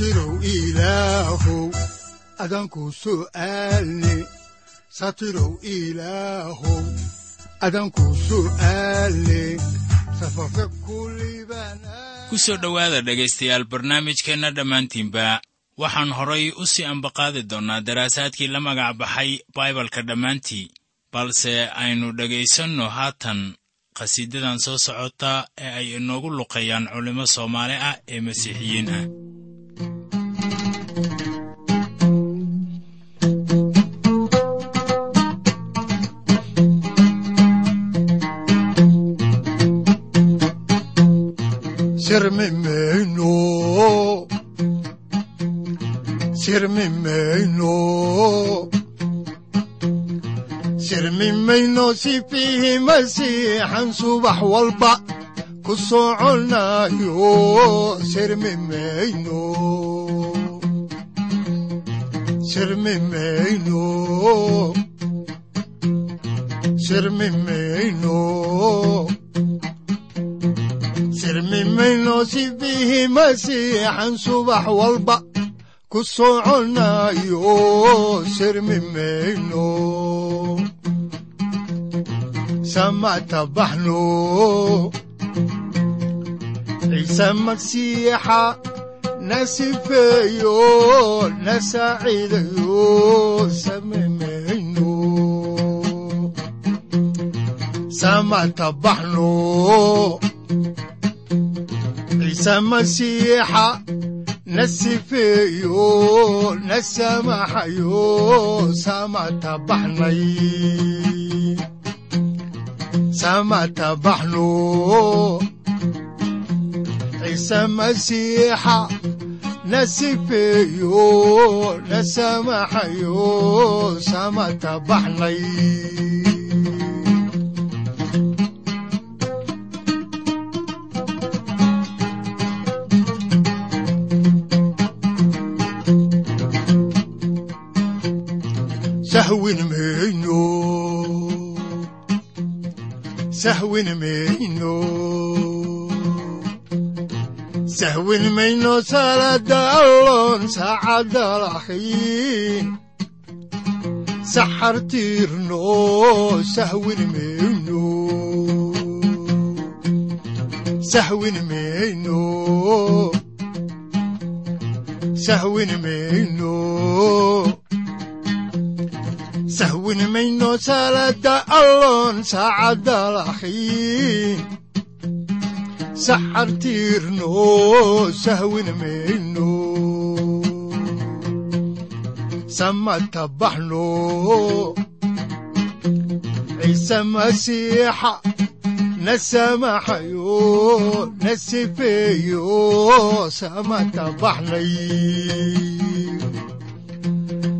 satirow ilaahow adanku su'aalne satirow ilaahow adanku su'aalne safarka kulibana ku soo dhowaada dhegaystayaal barnaamijkeenna dhammaantiinba waxaan horay u sii ambaqaadi doonnaa daraasaadkii la magac baxay baibalka dhammaantii. Balse aynu dhegaysanno haatan qhasiidadan soo socota ee ay inoogu luqeeyaan culimmo soomaali ah ee masiixiyiin ah sirmimeyno sirmimeyno sirmimayno sifiihi masiixan subax walba ku soconayo sirmimeyno sirmimeyno sirmimeyno sifiihi masiixan subax walba. Ku soconayo sirmimayno samatabaxno ciise magsiixa na sifeeyo na saaciidayo samimayno samatabaxno ciise masiixa na sifeeyo na samaxayo samatabaxno ciise masiixa na sifeeyo na samaxayo samatabaxnay sahwin mayno salada alloon saacadda lahayn saxartiirno sahwin mayno sahwin mayno sahwin mayno sahwin mayno salada alloon saacadda lahayn saxartiirno sahwin mayno samatabaxno ciise masiixa na samaxayo na sifeeyo samatabaxnay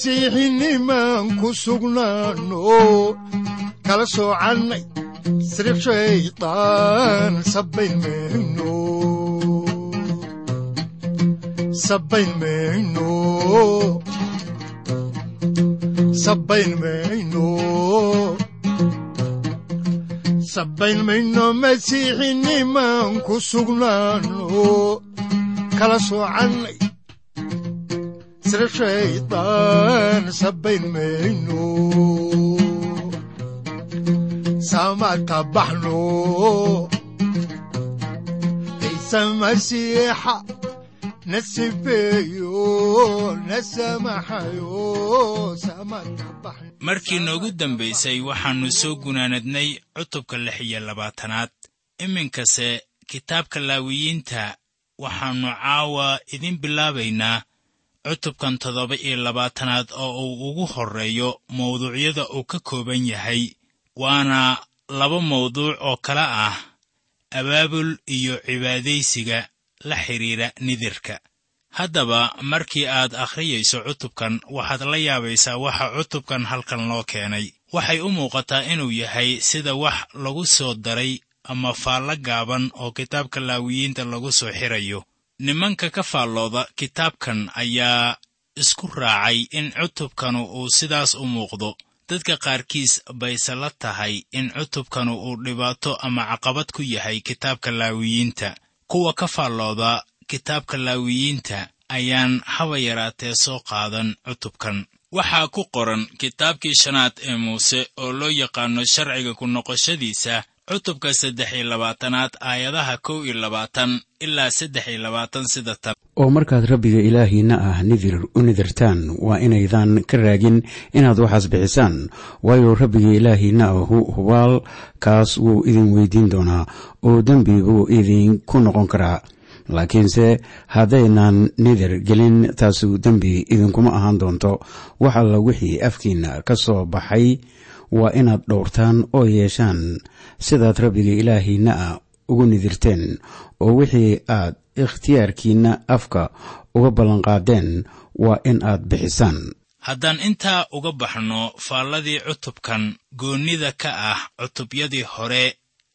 masiixinimaan ku sugnaano. Kala soocannay sirib shaydaan sabayn mayno masiixinimaan ku sugnaano. Kala soocannay sirib shaydaan markii noogu dambaysay waxaannu soo gunaanadnay cutubka lix iyo labaatanaad. Iminkase kitaabka laawiyiinta waxaannu caawa idin bilaabaynaa cutubkan toddoba iyo labaatanaad oo uu ugu horreeyo mawduucyada uu ka kooban yahay waana laba mawduuc oo kala ah abaabul iyo cibaadaysiga la xidhiidha nidirka. Haddaba markii aad akhriyayso cutubkan waxaad la yaabaysaa waxa cutubkan halkan loo keenay. Waxay u muuqataa inuu yahay sida wax lagu soo daray ama faallo gaaban oo kitaabka laawiyiinta lagu soo xirayo nimanka ka faallooda kitaabkan ayaa isku raacay in cutubkanu uu sidaas u muuqdo. Dadka qaarkiis bayse la tahay in cutubkanu uu dhibaato ama caqabad ku yahay kitaabka laawiyiinta. Kuwa ka faallooda kitaabka laawiyiinta ayaan haba yaraatee soo qaadan cutubkan. Waxaa ku qoran kitaabkii shanaad ee muuse oo loo yaqaano sharciga ku noqoshadiisa cutubka saddex iyo labaatanaad aayadaha kow iyo labaatan ilaa saddex iyo labaatan sida tan oo markaad rabbiga ilaahiinna ah nidir u nidirtaan waa inaydan ka raagin inaad waxaas bixisaan. Waayo rabbiga ilaahiinna ahu hubaal kaas wuu idin weydiin doonaa oo dembi buu idinku noqon karaa. Laakiinse haddaynan nidir gelin taasu dembi idinkuma ahaan doonto. Wax alla wixii afkiinna ka soo baxay waa inaad dhowrtaan oo yeeshaan sidaad rabbiga ilaahiinna ah ugu nidirteen oo wixii aad ikhtiyaarkiinna afka uga ballanqaadeen waa in aad bixisaan. Haddaan intaa uga baxno faalladii cutubkan goonnida ka ah cutubyadii hore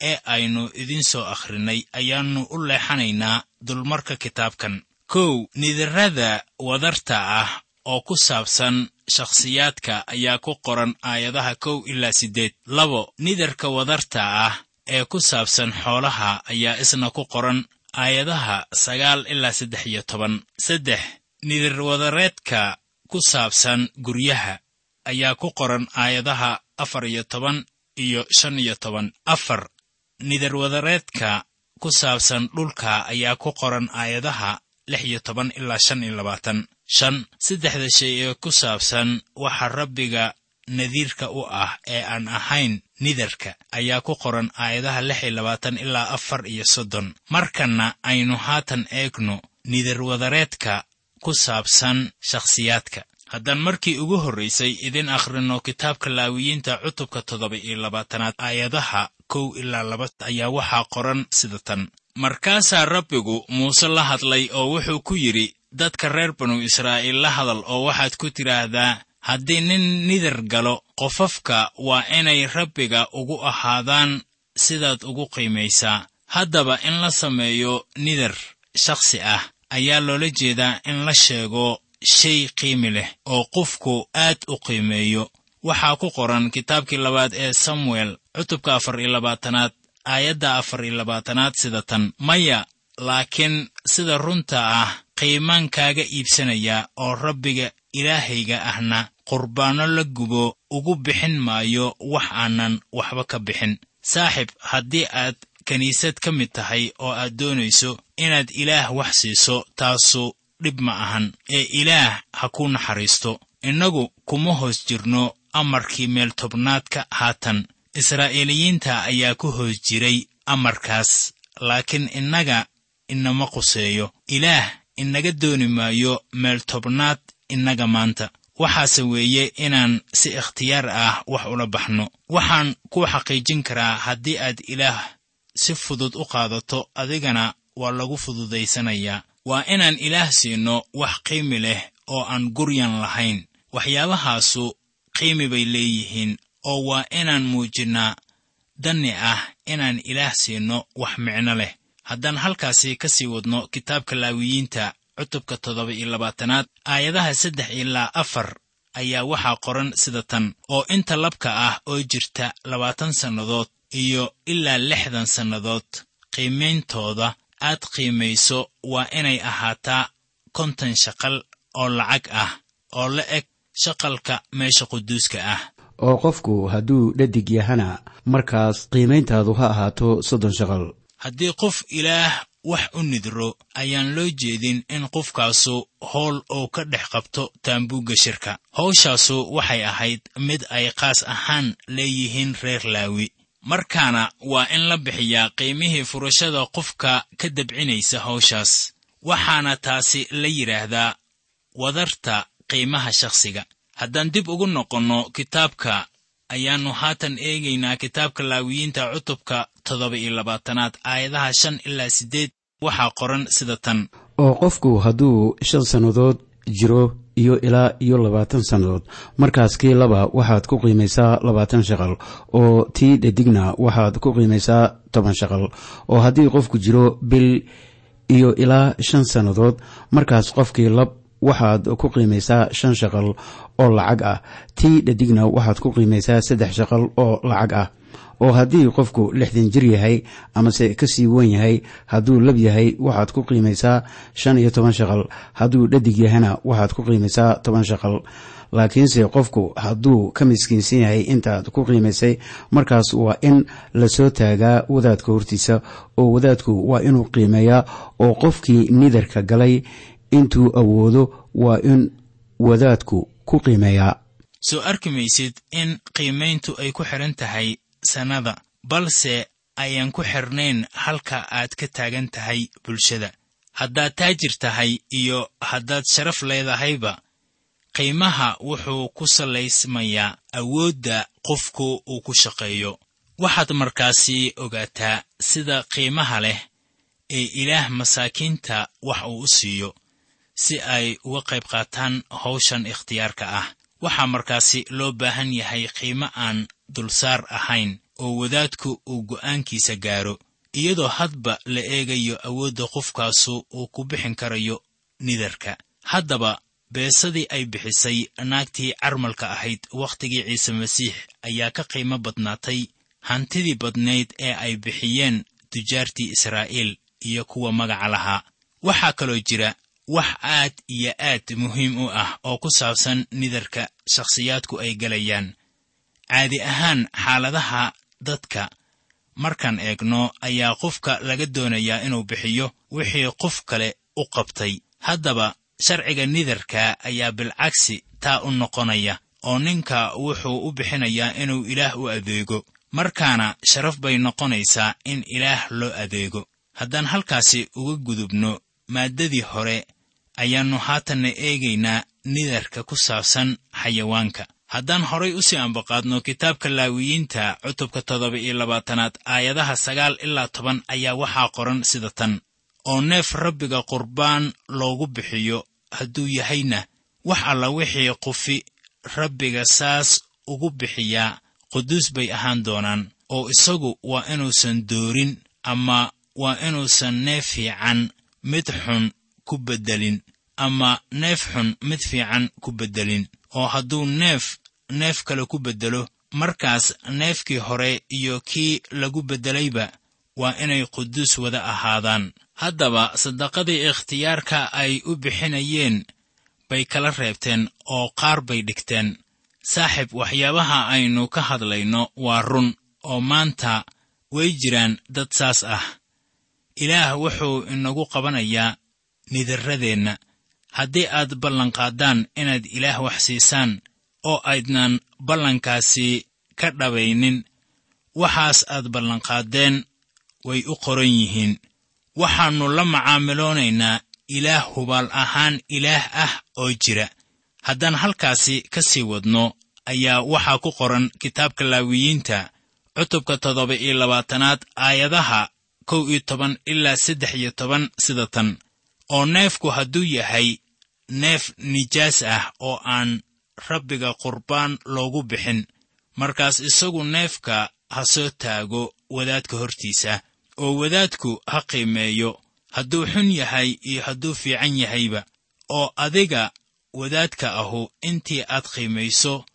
ee aynu idiin soo akhrinay ayaannu u leexanaynaa dulmarka kitaabkan. Kow nidirrada wadarta ah oo ku saabsan shakhsiyaadka ayaa ku qoran aayadaha kow ilaa siddeed. Labo nidarka wadarta ah ee ku saabsan xoolaha ayaa isna ku qoran aayadaha sagaal ilaa saddex iyo toban. Saddex nidir wadareedka ku saabsan guryaha ayaa ku qoran aayadaha afar iyo toban iyo shan iyo toban. Afar nidarwadareedka ku saabsan dhulka ayaa ku qoran aayadaha lix iyo toban ilaa shan iyo labaatan shan saddexda shay ee ku saabsan waxa rabbiga nadiirka u ah ee aan ahayn nidarka ayaa ku qoran aayadaha lix iyo labaatan ilaa afar iyo soddon. Markanna aynu haatan eegno nidarwadareedka ku saabsan shakhsiyaadka. Haddaan markii ugu horraysay idin akhrino kitaabka laawiyiinta cutubka toddoba iyo labaatanaad aayadaha kow ilaa laba ayaa waxaa qoran sida tan. Markaasaa rabbigu muuse la hadlay oo wuxuu ku yidhi dadka reer banu israa'iil la hadal oo waxaad ku tidhaahdaa haddii nin nidar galo qofafka waa inay rabbiga ugu ahaadaan sidaad ugu qiimaysaa. Haddaba in la sameeyo nidar shakhsi ah ayaa loola jeedaa in la sheego shay qiimi leh oo qofku aad u qiimeeyo. Waxaa ku qoran kitaabkii labaad ee samuel cutubka afar iyo labaatanaad aayadda afar iyo labaatanaad sida tan maya laakiin sida runta ah qiimaan kaaga iibsanaya oo rabbiga ilaahayga ahna qurbaanno la gubo ugu bixin maayo wax aanan waxba ka bixin. Saaxib haddii aad kiniisad ka mid tahay oo aad doonayso inaad ilaah wax siiso taasu dhib ma ahan. Ee ilaah ha ku naxariisto. Innagu kuma hoos jirno amarkii meeltobnaadka haatan. Israa'iiliyiinta ayaa ku hoos jiray amarkaas laakiin innaga inama quseeyo. Ilaah inaga dooni maayo meeltobnaad innaga maanta. Waxaase weeye inaan si ikhtiyaar ah wax ula baxno. Waxaan ku xaqiijin karaa haddii aad ilaah si fudud u qaadato adigana waa lagu fududaysanayaa. Waa inaan ilaah siino wax qiimi leh oo aan guryan lahayn. Waxyaabahaasu qiimi bay leeyihiin oo waa inaan muujinnaa danni ah inaan ilaah siino wax micno leh haddaan halkaasi ka sii wadno kitaabka laawiyiinta cutubka toddoba iyo labaatanaad aayadaha saddex ilaa afar ayaa waxaa qoran sida tan oo inta labka ah oo jirta labaatan sannadood iyo ilaa lixdan sannadood. Qiimayntooda aad qiimayso waa inay ahaataa konton shaqal oo lacag ah oo la eg shaqalka meesha quduuska ah. Oo qofku hadduu dhadig yahana markaas qiimayntaadu ha ahaato soddon shaqal haddii qof ilaah wax u nidro ayaan loo jeedin in qofkaasu howl uu ka dhex qabto taambuugga shirka. Hawshaasu waxay ahayd mid ay qaas ahaan leeyihiin reer laawi. Markaana waa in la bixiyaa qiimihii furashada qofka ka dabcinaysa hawshaas. Waxaana taasi la yidhaahdaa wadarta qiimaha shakhsiga. Haddaan dib ugu noqonno kitaabka ayaannu haatan eegaynaa kitaabka laawiyiinta cutubka toddoba iyo labaatanaad aayadaha shan ilaa siddeed waxaa qoran sida tan. Oo qofku hadduu shan sannadood jiro iyo ilaa iyo labaatan sannadood markaas kii laba waxaad ku qiimaysaa labaatan shaqal oo tii dhadigna waxaad ku qiimaysaa toban shaqal. Oo haddii qofku jiro bil iyo ilaa shan sannadood markaas qofkii lab waxaad ku qiimaysaa shan shaqal oo lacag ah. Tii dhadigna waxaad ku qiimaysaa saddex shaqal oo lacag ah. Oo haddii qofku lixdan jir yahay amase ka sii wen yahay hadduu lab yahay waxaad ku qiimaysaa shan iyo toban shaqal. Hadduu dhadig yahana waxaad ku qiimaysaa toban shaqal. Laakiinse qofku hadduu ka miskiinsan yahay intaad ku qiimaysay markaas waa in la soo taagaa wadaadka hortiisa. Oo wadaadku waa inuu qiimeeyaa oo qofkii nidarka galay intuu awoodo waa in wadaadku ku qiimeeyaa. Soo arki maysid in qiimayntu ay ku xidhan tahay sannada balse ayaan ku xidhnayn halka aad ka taagan tahay bulshada. Haddaad taajir tahay iyo haddaad sharaf leedahayba qiimaha wuxuu ku salaysmayaa awoodda qofku uu ku shaqeeyo. Waxaad markaasi ogaataa sida qiimaha leh ee ilaah masaakiinta wax uu u siiyo si ay uga qayb qaataan hawshan ikhtiyaarka ah. Waxaa markaasi loo baahan yahay qiimo aan dulsaar ahayn oo wadaadku uu go'aankiisa gaaro iyadoo hadba la eegayo awoodda qofkaasu uu ku bixin karayo nidarka. Haddaba beesadii ay bixisay naagtii carmalka ahayd wakhtigii ciise masiix ayaa ka qiimo badnaatay hantidii badnayd ee ay bixiyeen tujaartii israa'iil iyo kuwa magaca lahaa. Waxaa kaloo jira wax aad iyo aad muhiim u ah oo ku saabsan nidarka shakhsiyaadku ay gelayaan. Caadi ahaan xaaladaha dadka markaan eegno ayaa qofka laga doonayaa inuu bixiyo wixii qof kale u qabtay. Haddaba sharciga nidarka ayaa bilcagsi taa u noqonaya oo ninka wuxuu u bixinayaa inuu ilaah u adeego. Markaana sharaf bay noqonaysaa in ilaah loo adeego. Haddaan halkaasi uga gudubno maaddadii hore ayaannu haatanna eegaynaa nidarka ku saabsan xayawaanka. Haddaan horay u sii ambaqaadno kitaabka laawiyiinta cutubka toddoba iyo labaatanaad aayadaha sagaal ilaa toban ayaa waxaa qoran sida tan. Oo neef rabbiga qurbaan loogu bixiyo hadduu yahayna wax alla wixii qufi rabbiga saas ugu bixiyaa quduus bay ahaan doonaan. Oo isagu waa inuusan doorin ama waa inuusan neef fiican mid xun ku beddelin ama neef xun mid fiican ku beddelin oo hadduu neef neef kale ku beddelo markaas neefkii hore iyo kii lagu beddelayba waa inay quduus wada ahaadaan. Haddaba sadaqadii ikhtiyaarka ay u bixinayeen bay kala reebteen oo qaar bay dhigteen. Saaxib waxyaabaha aynu ka hadlayno waa run oo maanta way jiraan dad saas ah. Ilaah wuxuu inagu qabanayaa nidarradeenna haddii aad ballanqaaddaan inaad ilaah wax siisaan oo aydnan ballankaasi ka dhabaynin waxaas aad ballanqaaddeen way u qoran yihiin. Waxaannu la macaamiloonaynaa ilaah hubaal ahaan ilaah ah oo jira. Haddaan halkaasi ka sii wadno ayaa waxaa ku qoran kitaabka laawiyiinta cutubka toddoba iyo labaatanaad aayadaha kow iyo toban ilaa saddex iyo toban sida tan oo neefku hadduu yahay neef nijaas ah oo aan rabbiga qurbaan loogu bixin markaas isagu neefka ha soo taago wadaadka hortiisa oo wadaadku ha qiimeeyo hadduu xun yahay iyo hadduu fiican yahayba oo adiga wadaadka ahu intii aad qiimayso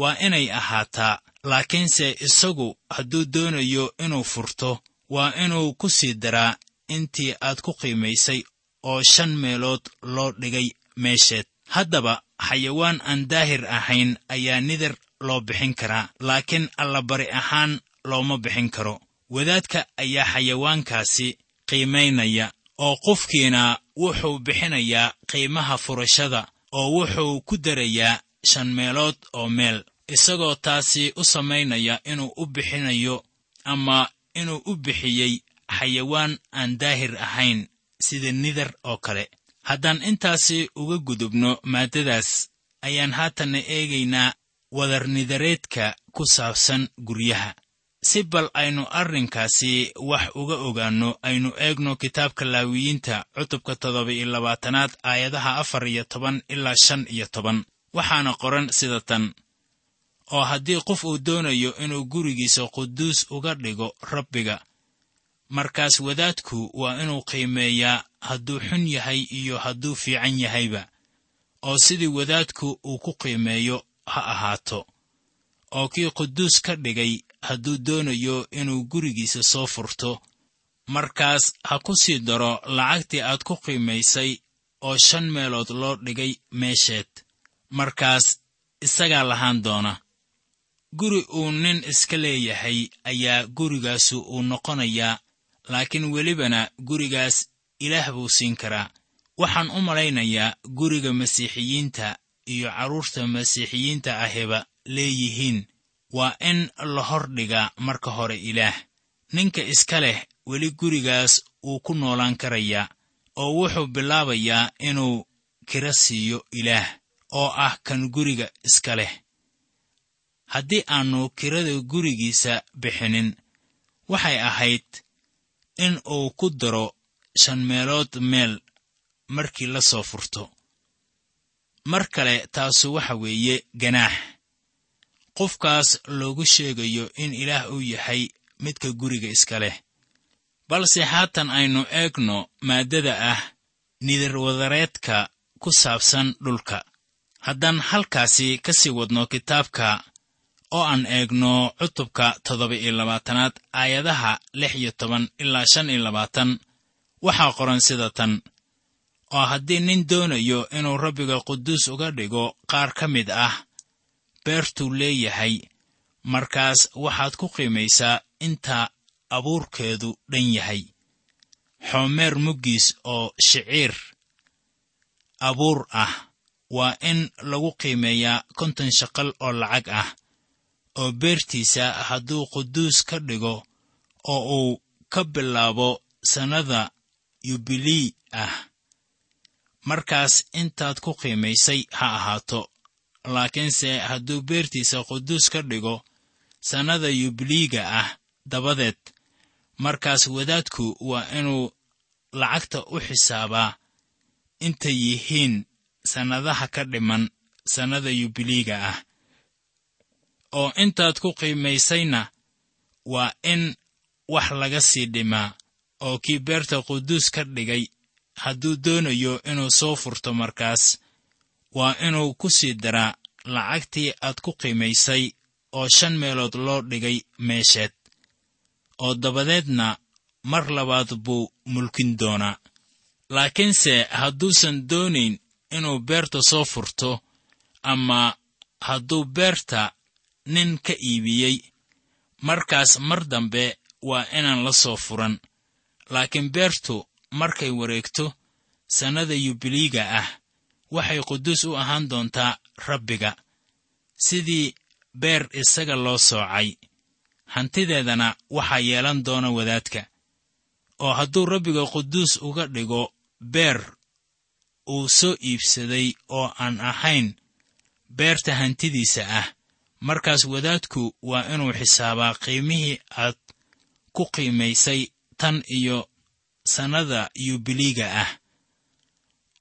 waa inay ahaataa laakiinse isagu hadduu doonayo inuu furto waa inuu ku sii daraa intii aad ku qiimaysay oo shan meelood loo dhigay meesheed. Haddaba xayawaan aan daahir ahayn ayaa nidar loo bixin karaa laakiin allabari ahaan looma bixin karo. Wadaadka ayaa xayawaankaasi qiimaynaya oo qofkiina wuxuu bixinayaa qiimaha furashada oo wuxuu ku darayaa shan meelood oo meel. Isagoo taasi u samaynaya inuu u bixinayo ama inuu u bixiyey xayawaan aan daahir ahayn sida nidar oo kale. Haddaan intaasi uga gudubno maaddadaas ayaan haatanna eegaynaa wadarnidareedka ku saabsan guryaha. Si bal aynu arrinkaasi wax uga ogaanno aynu eegno kitaabka laawiyiinta cutubka toddoba iyo labaatanaad aayadaha afar iyo toban ilaa shan iyo toban. Waxaana qoran sida tan. Oo haddii qof uu doonayo inuu gurigiisa quduus uga dhigo rabbiga markaas wadaadku waa inuu qiimeeyaa hadduu xun yahay iyo hadduu fiican yahayba oo sidii wadaadku uu ku qiimeeyo ha ahaato oo kii quduus ka dhigay hadduu doonayo inuu gurigiisa soo furto. Markaas ha ku sii daro lacagtii aad ku qiimaysay oo shan meelood loo dhigay meesheed. Markaas isagaa lahaan doona. Guri uu nin iska leeyahay ayaa gurigaasu uu noqonayaa laakiin welibana gurigaas ilaah buu siin karaa. Waxaan u malaynayaa guriga masiixiyiinta iyo carruurta masiixiyiinta ahiba leeyihiin. Waa in la hor dhigaa marka hore ilaah. Ninka iska leh weli gurigaas wuu ku noolaan karayaa oo wuxuu bilaabayaa inuu kira siiyo ilaah oo ah kan guriga iska leh. Haddii aannu kirada gurigiisa bixinin waxay ahayd in uu ku daro shan meelood meel markii la soo furto. Mar kale taasu waxa weeye ganaax. Qofkaas loogu sheegayo in ilaah uu yahay midka guriga iska leh. Balse haatan aynu eegno maaddada ah nidarwadareedka ku saabsan dhulka. Haddaan halkaasi ka sii wadno kitaabka oo aan eegno cutubka toddoba iyo labaatanaad aayadaha lix iyo toban ilaa shan iyo labaatan. Waxaa qoran sida tan. Oo haddii nin doonayo inuu rabbiga quduus uga dhigo qaar ka mid ah beertuu leeyahay. Markaas waxaad ku qiimaysaa inta abuurkeedu dhan yahay. Xoomeer muggiis oo shiciir. Abuur ah waa in lagu qiimeeyaa konton shaqal oo lacag ah oo beertiisa hadduu quduus ka dhigo oo uu ka bilaabo sannada yubilii ah. Markaas intaad ku qiimaysay ha ahaato. Laakiinse hadduu beertiisa quduus ka dhigo sannada yubiliiga ah dabadeed markaas wadaadku waa inuu lacagta u xisaabaa intay yihiin sannadaha ka dhiman sannada yubiliiga ah oo intaad ku qiimaysayna waa in wax laga sii dhimaa oo kii beerta quduus ka dhigay. Hadduu doonayo inuu soo furto markaas waa inuu ku sii daraa lacagtii aad ku qiimaysay oo shan meelood loo dhigay meesheed oo dabadeedna mar labaad buu mulkin doonaa. Laakiinse hadduusan doonayn inuu beerta soo furto ama hadduu beerta nin ka iibiyey. Markaas mar dambe waa inaan la soo furan. Laakiin beertu markay wareegto sannada yubiliiga ah waxay quduus u ahaan doontaa rabbiga. Sidii beer isaga loo soocay hantideedana waxaa yeelan doona wadaadka. Oo hadduu rabbiga quduus uga dhigo beer uu soo iibsaday oo aan ahayn beerta hantidiisa ah markaas wadaadku waa inuu xisaabaa qiimihii aad ku qiimaysay tan iyo sannada yubiliiga ah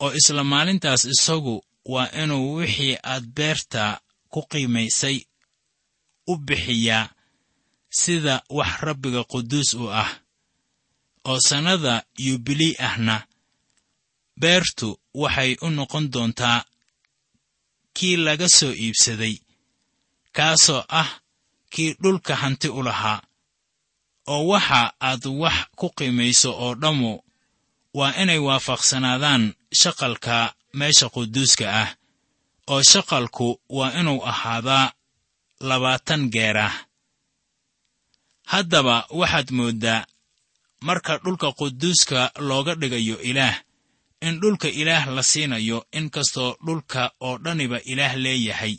oo isla maalintaas isagu waa inuu wixii aad beerta ku qiimaysay u bixiyaa sida wax rabbiga quduus u ah oo sannada yubilii ahna beertu waxay u noqon doontaa kii laga soo iibsaday kaasoo ah kii dhulka hanti u lahaa oo waxa aad wax ku qiimayso oo dhammu waa inay waafaqsanaadaan shaqalka meesha quduuska ah oo shaqalku waa inuu ahaadaa labaatan geerah haddaba waxaad mooddaa marka dhulka quduuska looga dhigayo ilaah in dhulka ilaah la siinayo inkastoo dhulka oo dhaniba ilaah leeyahay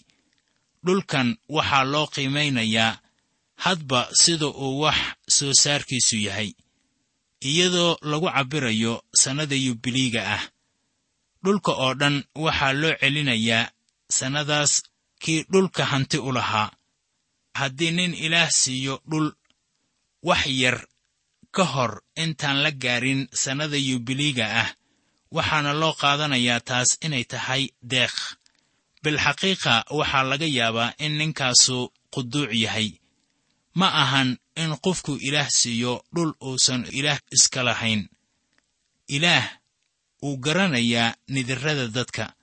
dhulkan waxaa loo qiimaynayaa hadba sida uu wax soo saarkiisu yahay iyadoo lagu cabbirayo sannada yubiliiga ah. Dhulka oo dhan waxaa loo celinayaa sannadaas kii dhulka hanti u lahaa. Haddii nin ilaah siiyo dhul wax yar ka hor intaan la gaarin sannada yubiliiga ah waxaana loo qaadanayaa taas inay tahay deeq bilxaqiiqa waxaa laga yaabaa in ninkaasu quduuc yahay. Ma ahan in qofku ilaah siiyo dhul uusan ilaah iska lahayn. Ilaah wuu garanayaa nidirrada dadka.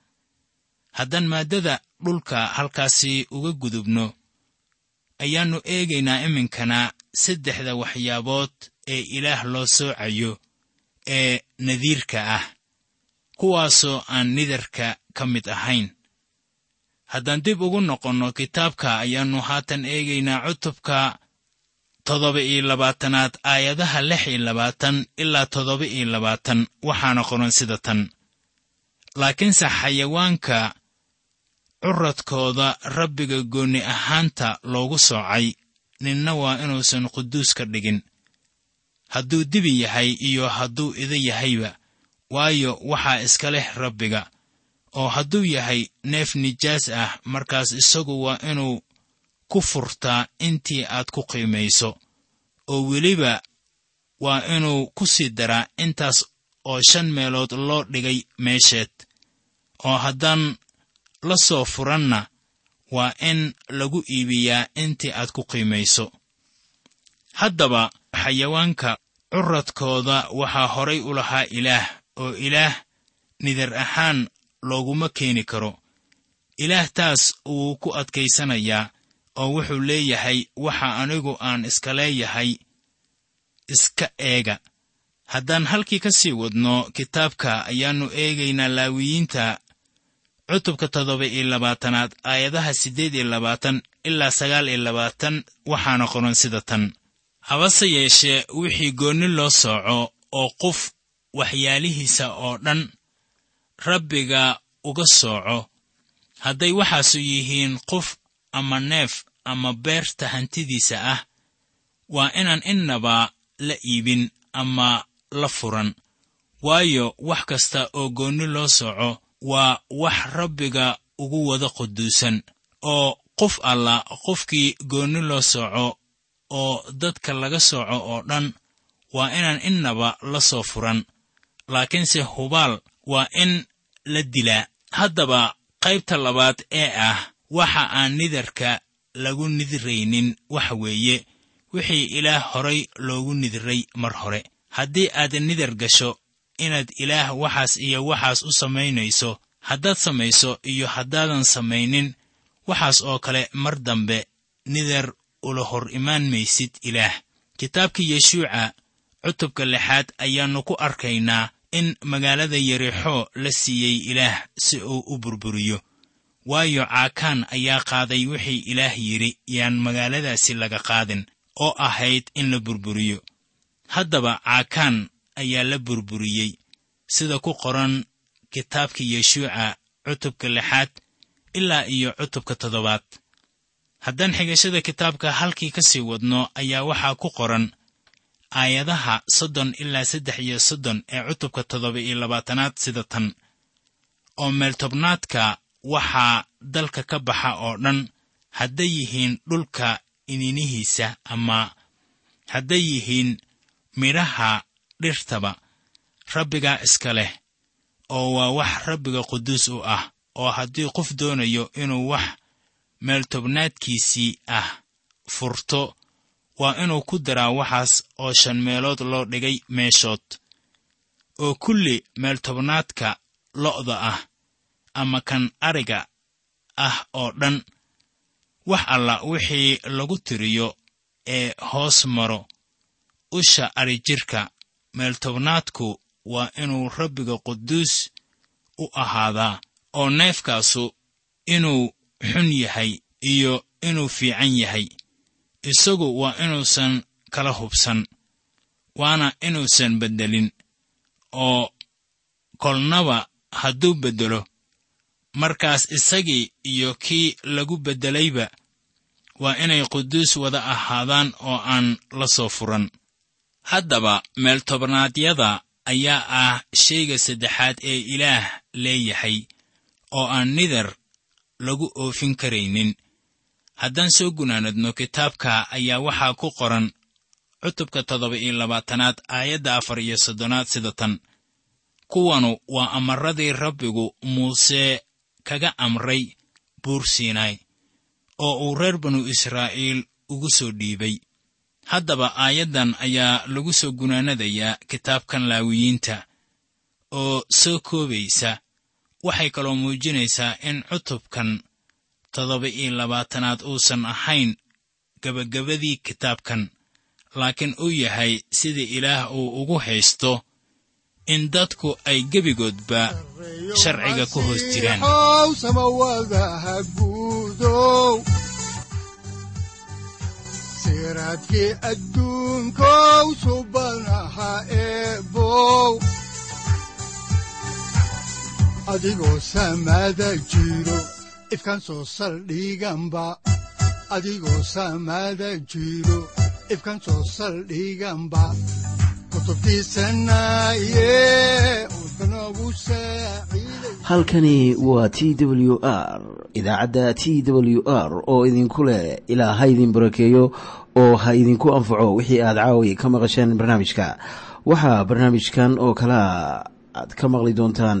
Haddaan maaddada dhulka halkaasi uga gudubno ayaannu eegaynaa iminkana saddexda waxyaabood ee ilaah loo soocayo ee nadiirka ah kuwaasoo aan nidarka ka mid ahayn haddaan dib ugu noqonno kitaabka ayaannu haatan eegaynaa cutubka toddoba iyo labaatanaad aayadaha lix iyo labaatan ilaa toddoba iyo labaatan. Waxaana qoran sida tan. Laakiinse xayawaanka curadkooda rabbiga goonni ahaanta loogu soocay ninna waa inuusan quduus ka dhigin. Hadduu dibi yahay iyo hadduu ida yahayba waayo waxaa iska leh rabbiga oo hadduu yahay neef nijaas ah markaas isagu waa inuu ku furtaa intii aad ku qiimayso oo weliba waa inuu ku sii daraa intaas oo shan meelood loo dhigay meesheed. Oo haddaan la soo furanna waa in lagu iibiyaa intii aad ku qiimayso. Haddaba xayawaanka curadkooda waxaa horay u lahaa ilaah oo ilaah nidar ahaan looguma keeni karo. Ilaah taas wuu ku adkaysanayaa oo wuxuu leeyahay waxa anigu aan iska leeyahay. Iska eega. Haddaan halkii ka sii wadno kitaabka ayaannu eegaynaa laawiyiinta. Cutubka toddoba iyo labaatanaad aayadaha siddeed iyo labaatan ilaa sagaal iyo labaatan waxaana qoran sida tan. Habase yeeshee wixii goonni loo sooco oo qof waxyaalihiisa oo dhan rabbiga uga sooco. Hadday waxaasu yihiin qof ama neef ama beerta hantidiisa ah waa inaan innaba la iibin ama la furan. Waayo wax kasta oo goonni loo sooco waa wax rabbiga ugu wada quduusan oo qof alla qofkii goonni loo sooco oo dadka laga sooco oo dhan waa inaan innaba la soo furan. Laakiinse hubaal waa in la dilaa. Haddaba qaybta labaad ee ah waxa aan nidarka lagu nidiraynin waxa weeye wixii ilaah horay loogu nidiray mar hore. Haddii aad nidar gasho inaad ilaah waxaas iyo waxaas u samaynayso haddaad samayso iyo haddaadan samaynin waxaas oo kale mar dambe nidar ula hor imaan maysid ilaah. Kitaabkii yeshuuca cutubka lixaad ayaannu ku arkaynaa in magaalada yarixoo la siiyey ilaah si uu u burburiyo. Waayo caakaan ayaa qaaday wixii ilaah yidhi yaan magaaladaasi laga qaadin oo ahayd in la burburiyo. Haddaba caakaan ayaa la burburiyey sida ku qoran kitaabka yeshuuca cutubka lixaad ilaa iyo cutubka toddobaad. Haddaan xigashada kitaabka halkii ka sii wadno ayaa waxaa ku qoran aayadaha soddon ilaa saddex iyo soddon ee cutubka toddoba iyo labaatanaad sida tan. oo meeltobnaadka waxaa dalka ka baxa oo dhan hadday yihiin dhulka ininihiisa ama hadday yihiin midhaha dhirtaba rabbigaa iska leh oo waa wax rabbiga quduus u ah oo haddii qof doonayo inuu wax meeltobnaadkiisii ah furto waa inuu ku daraa waxaas oo shan meelood loo dhigay meeshood oo kulli meeltobnaadka lo'da ah ama kan ariga ah oo dhan. Wax alla wixii lagu tiriyo ee hoos maro usha adrijirka meeltobnaadku waa inuu rabbiga quduus u ahaadaa oo neefkaasu inuu xun yahay iyo inuu fiican yahay isagu waa inuusan kala hubsan waana inuusan beddelin oo kolnaba hadduu beddelo. Markaas isagii iyo kii lagu beddelayba waa inay quduus wada ahaadaan oo aan la soo furan. Haddaba meeltobnaadyada ayaa ah shayga saddexaad ee ilaah leeyahay oo aan nidar lagu oofin karaynin haddaan soo gunaanadno kitaabka ayaa waxaa ku qoran cutubka toddoba iyo labaatanaad aayadda afar iyo soddonaad sida tan. Kuwanu waa amaradii rabbigu muuse kaga amray buur siinaay oo uu reer banu israa'iil ugu soo dhiibay. Haddaba aayaddan ayaa lagu soo gunaanadayaa kitaabkan laawiyiinta oo soo koobaysa. Waxay kaloo muujinaysaa in cutubkan toddoba iyo labaatanaad uusan ahayn gebagabadii kitaabkan laakiin uu yahay sida ilaah uu ugu haysto in dadku ay gebigoodba sharciga ku hoos jiraan. Adigoo samada jiro ifkan soo saldhiganba adigoo samada jiro ifkan soo saldhiganba halkani waa t w r idaacadda t w r oo idinku leh ilaa ha idin barakeeyo oo ha idinku anfaco wixii aad caawi ka maqasheen barnaamijka. Waxaa barnaamijkan oo kalaa aad ka maqli doontaan